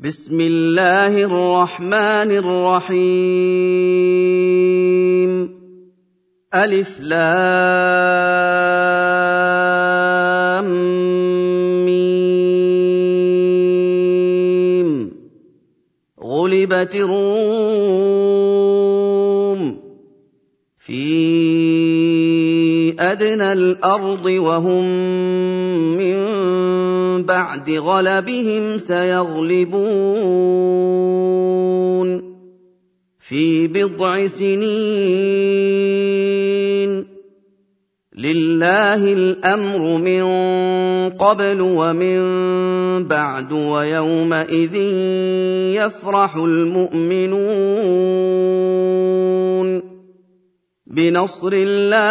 بسم الله الرحمن الرحيم. ألف لام ميم. غلبت الروم في أدنى الأرض وهم من بعد غلبهم سيغلبون في بضع سنين. لله الأمر من قبل ومن بعد ويومئذ يفرح المؤمنون. بنصر الله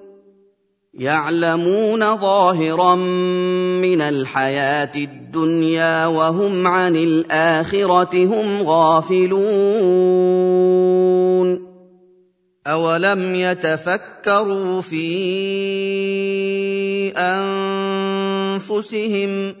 يعلمون ظاهرا من الحياة الدنيا وهم عن الآخرة هم غافلون. أولم يتفكروا في أنفسهم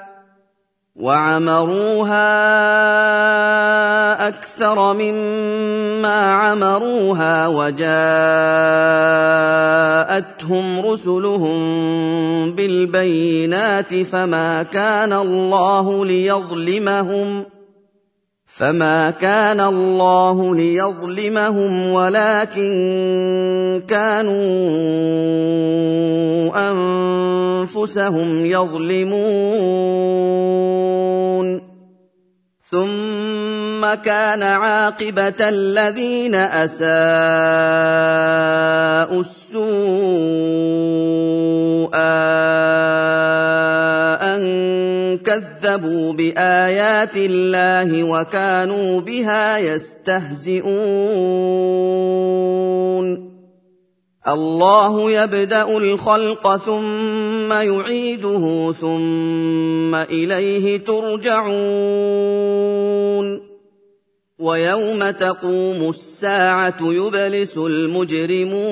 وعمروها أكثر مما عمروها وجاءتهم رسلهم بالبينات فما كان الله ليظلمهم فما كان الله ليظلمهم ولكن كانوا انفسهم يظلمون ثم كان عاقبه الذين اساءوا السوء كذبوا بآيات الله وكانوا بها يستهزئون. الله يبدأ الخلق ثم يعيده ثم إليه ترجعون. ويوم تقوم الساعة يبلس المجرمون.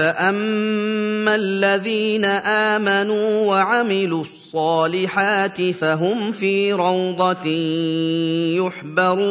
فاما الذين امنوا وعملوا الصالحات فهم في روضه يحبرون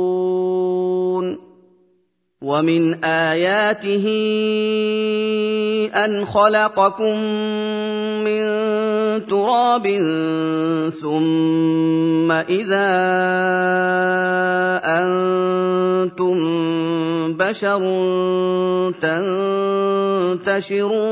ومن آياته أن خلقكم من تراب ثم إذا أنتم بشر تنتشرون.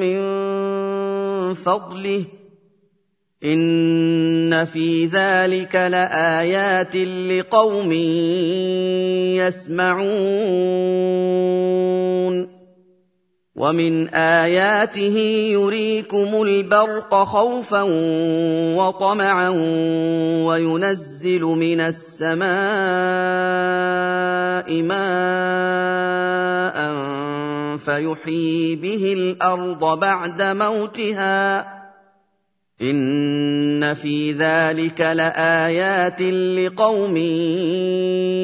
من فضله إن في ذلك لآيات لقوم يسمعون. ومن آياته يريكم البرق خوفا وطمعا وينزل من السماء ماء فيحيي به الأرض بعد موتها إن في ذلك لآيات لقوم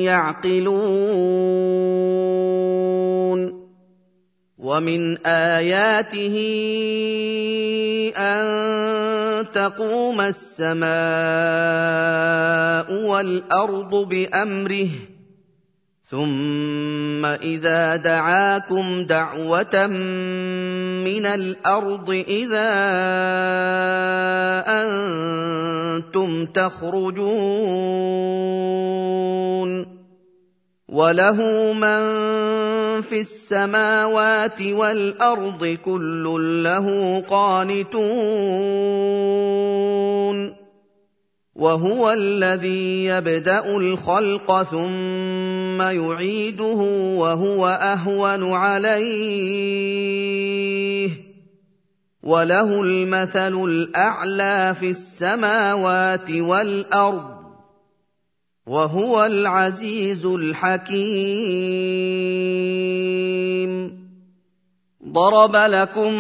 يعقلون ومن آياته أن تقوم السماء والأرض بأمره ثم إذا دعاكم دعوة من الأرض إذا أنتم تخرجون وله من في السماوات والأرض كل له قانتون وهو الذي يبدأ الخلق ثم يعيده وهو أهون عليه. وله المثل الأعلى في السماوات والأرض وهو العزيز الحكيم. ضرب لكم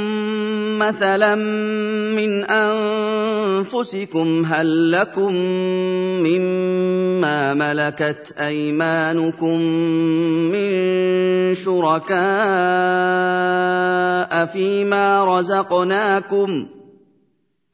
مثلا من أنفسكم هل لكم مما ملكت أيمانكم من شركاء فيما رزقناكم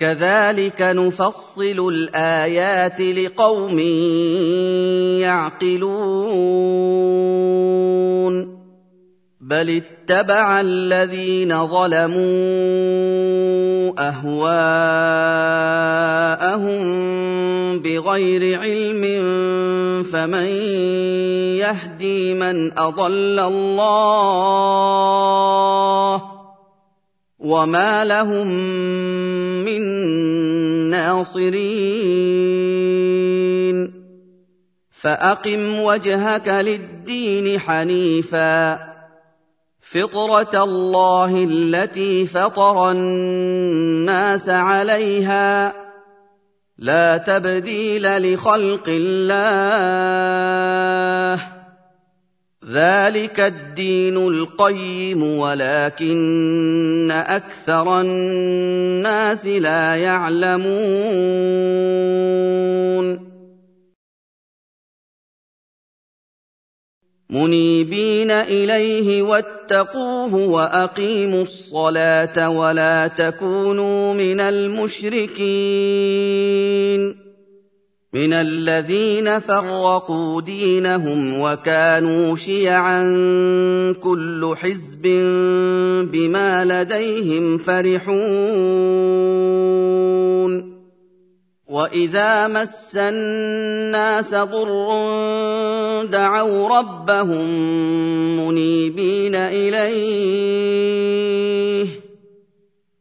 كذلك نفصل الآيات لقوم يعقلون. بل اتبع الذين ظلموا أهواءهم بغير علم فمن يهدي من أضل الله وما لهم من ناصرين فاقم وجهك للدين حنيفا فطره الله التي فطر الناس عليها لا تبديل لخلق الله ذلك الدين القيم ولكن أكثر الناس لا يعلمون منيبين اليه واتقوه واقيموا الصلاه ولا تكونوا من المشركين من الذين فرقوا دينهم وكانوا شيعا كل حزب بما لديهم فرحون. وإذا مس الناس ضر دعوا ربهم منيبين إليه.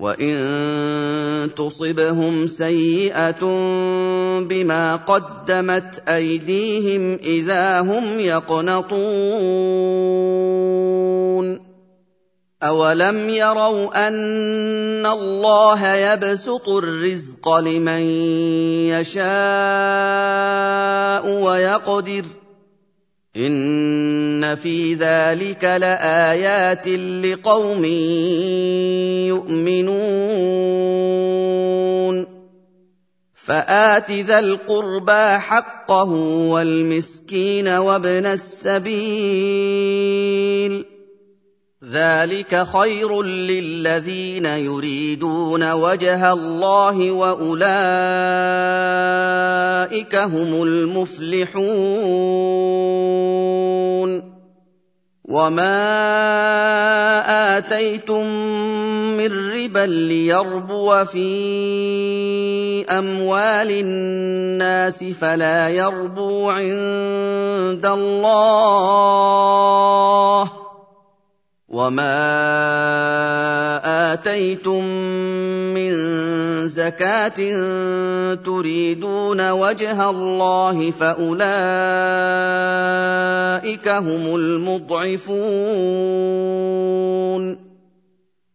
وان تصبهم سيئه بما قدمت ايديهم اذا هم يقنطون أولم يروا أن الله يبسط الرزق لمن يشاء ويقدر إن في ذلك لآيات لقوم فآت ذا القربى حقه والمسكين وابن السبيل. ذلك خير للذين يريدون وجه الله وأولئك هم المفلحون. وما آتيتم من ربا ليربو في أموال الناس فلا يربو عند الله. وما اتيتم من زكاه تريدون وجه الله فاولئك هم المضعفون.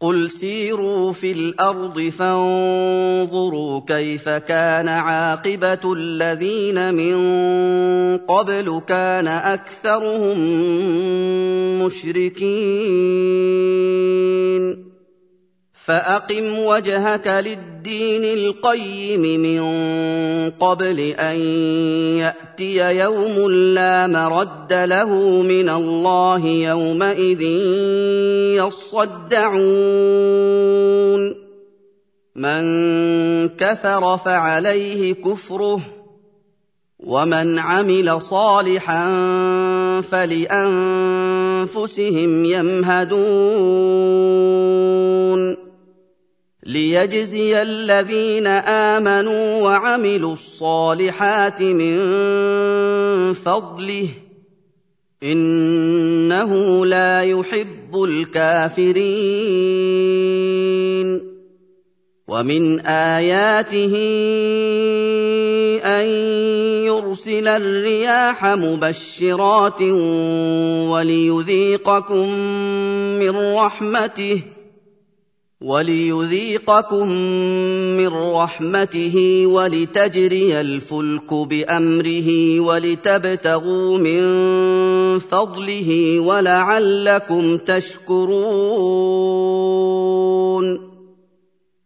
قل سيروا في الأرض فانظروا كيف كان عاقبه الذين من قبل كان اكثرهم مشركين فأقم وجهك للدين القيم من قبل أن يأتي يوم لا مرد له من الله يومئذ يصدعون. من كفر فعليه كفره ومن عمل صالحا فلأنفسهم يمهدون. ليجزي الذين امنوا وعملوا الصالحات من فضله انه لا يحب الكافرين ومن اياته ان يرسل الرياح مبشرات وليذيقكم من رحمته وليذيقكم من رحمته ولتجري الفلك بأمره ولتبتغوا من فضله ولعلكم تشكرون.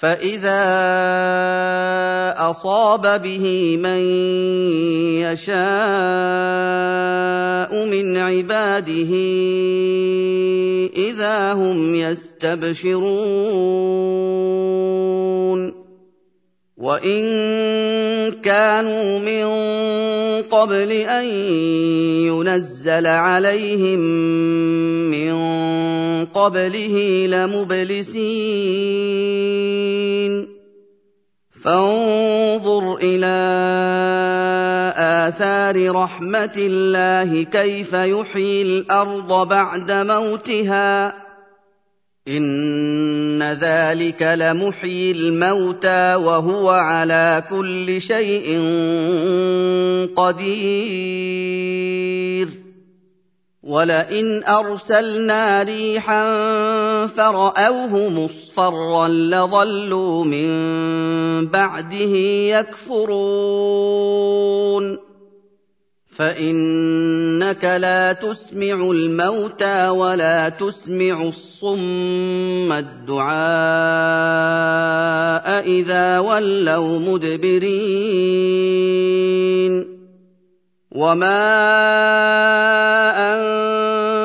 فاذا اصاب به من يشاء من عباده اذا هم يستبشرون وان كانوا من قبل ان ينزل عليهم من قبله لمبلسين فانظر إلى اثار رحمه الله كيف يحيي الأرض بعد موتها ان ذلك لمحيي الموتى وهو على كل شيء قدير ولئن ارسلنا ريحا فراوه مصفرا لظلوا من بعده يكفرون فإنك لا تسمع الموتى ولا تسمع الصم الدعاء إذا ولوا مدبرين. وما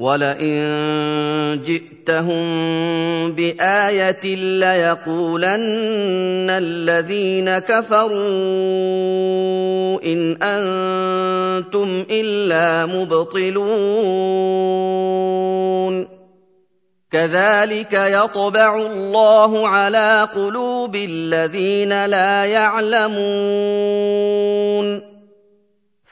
ولئن جئتهم بايه ليقولن الذين كفروا ان أنتم الا مبطلون كذلك يطبع الله على قلوب الذين لا يعلمون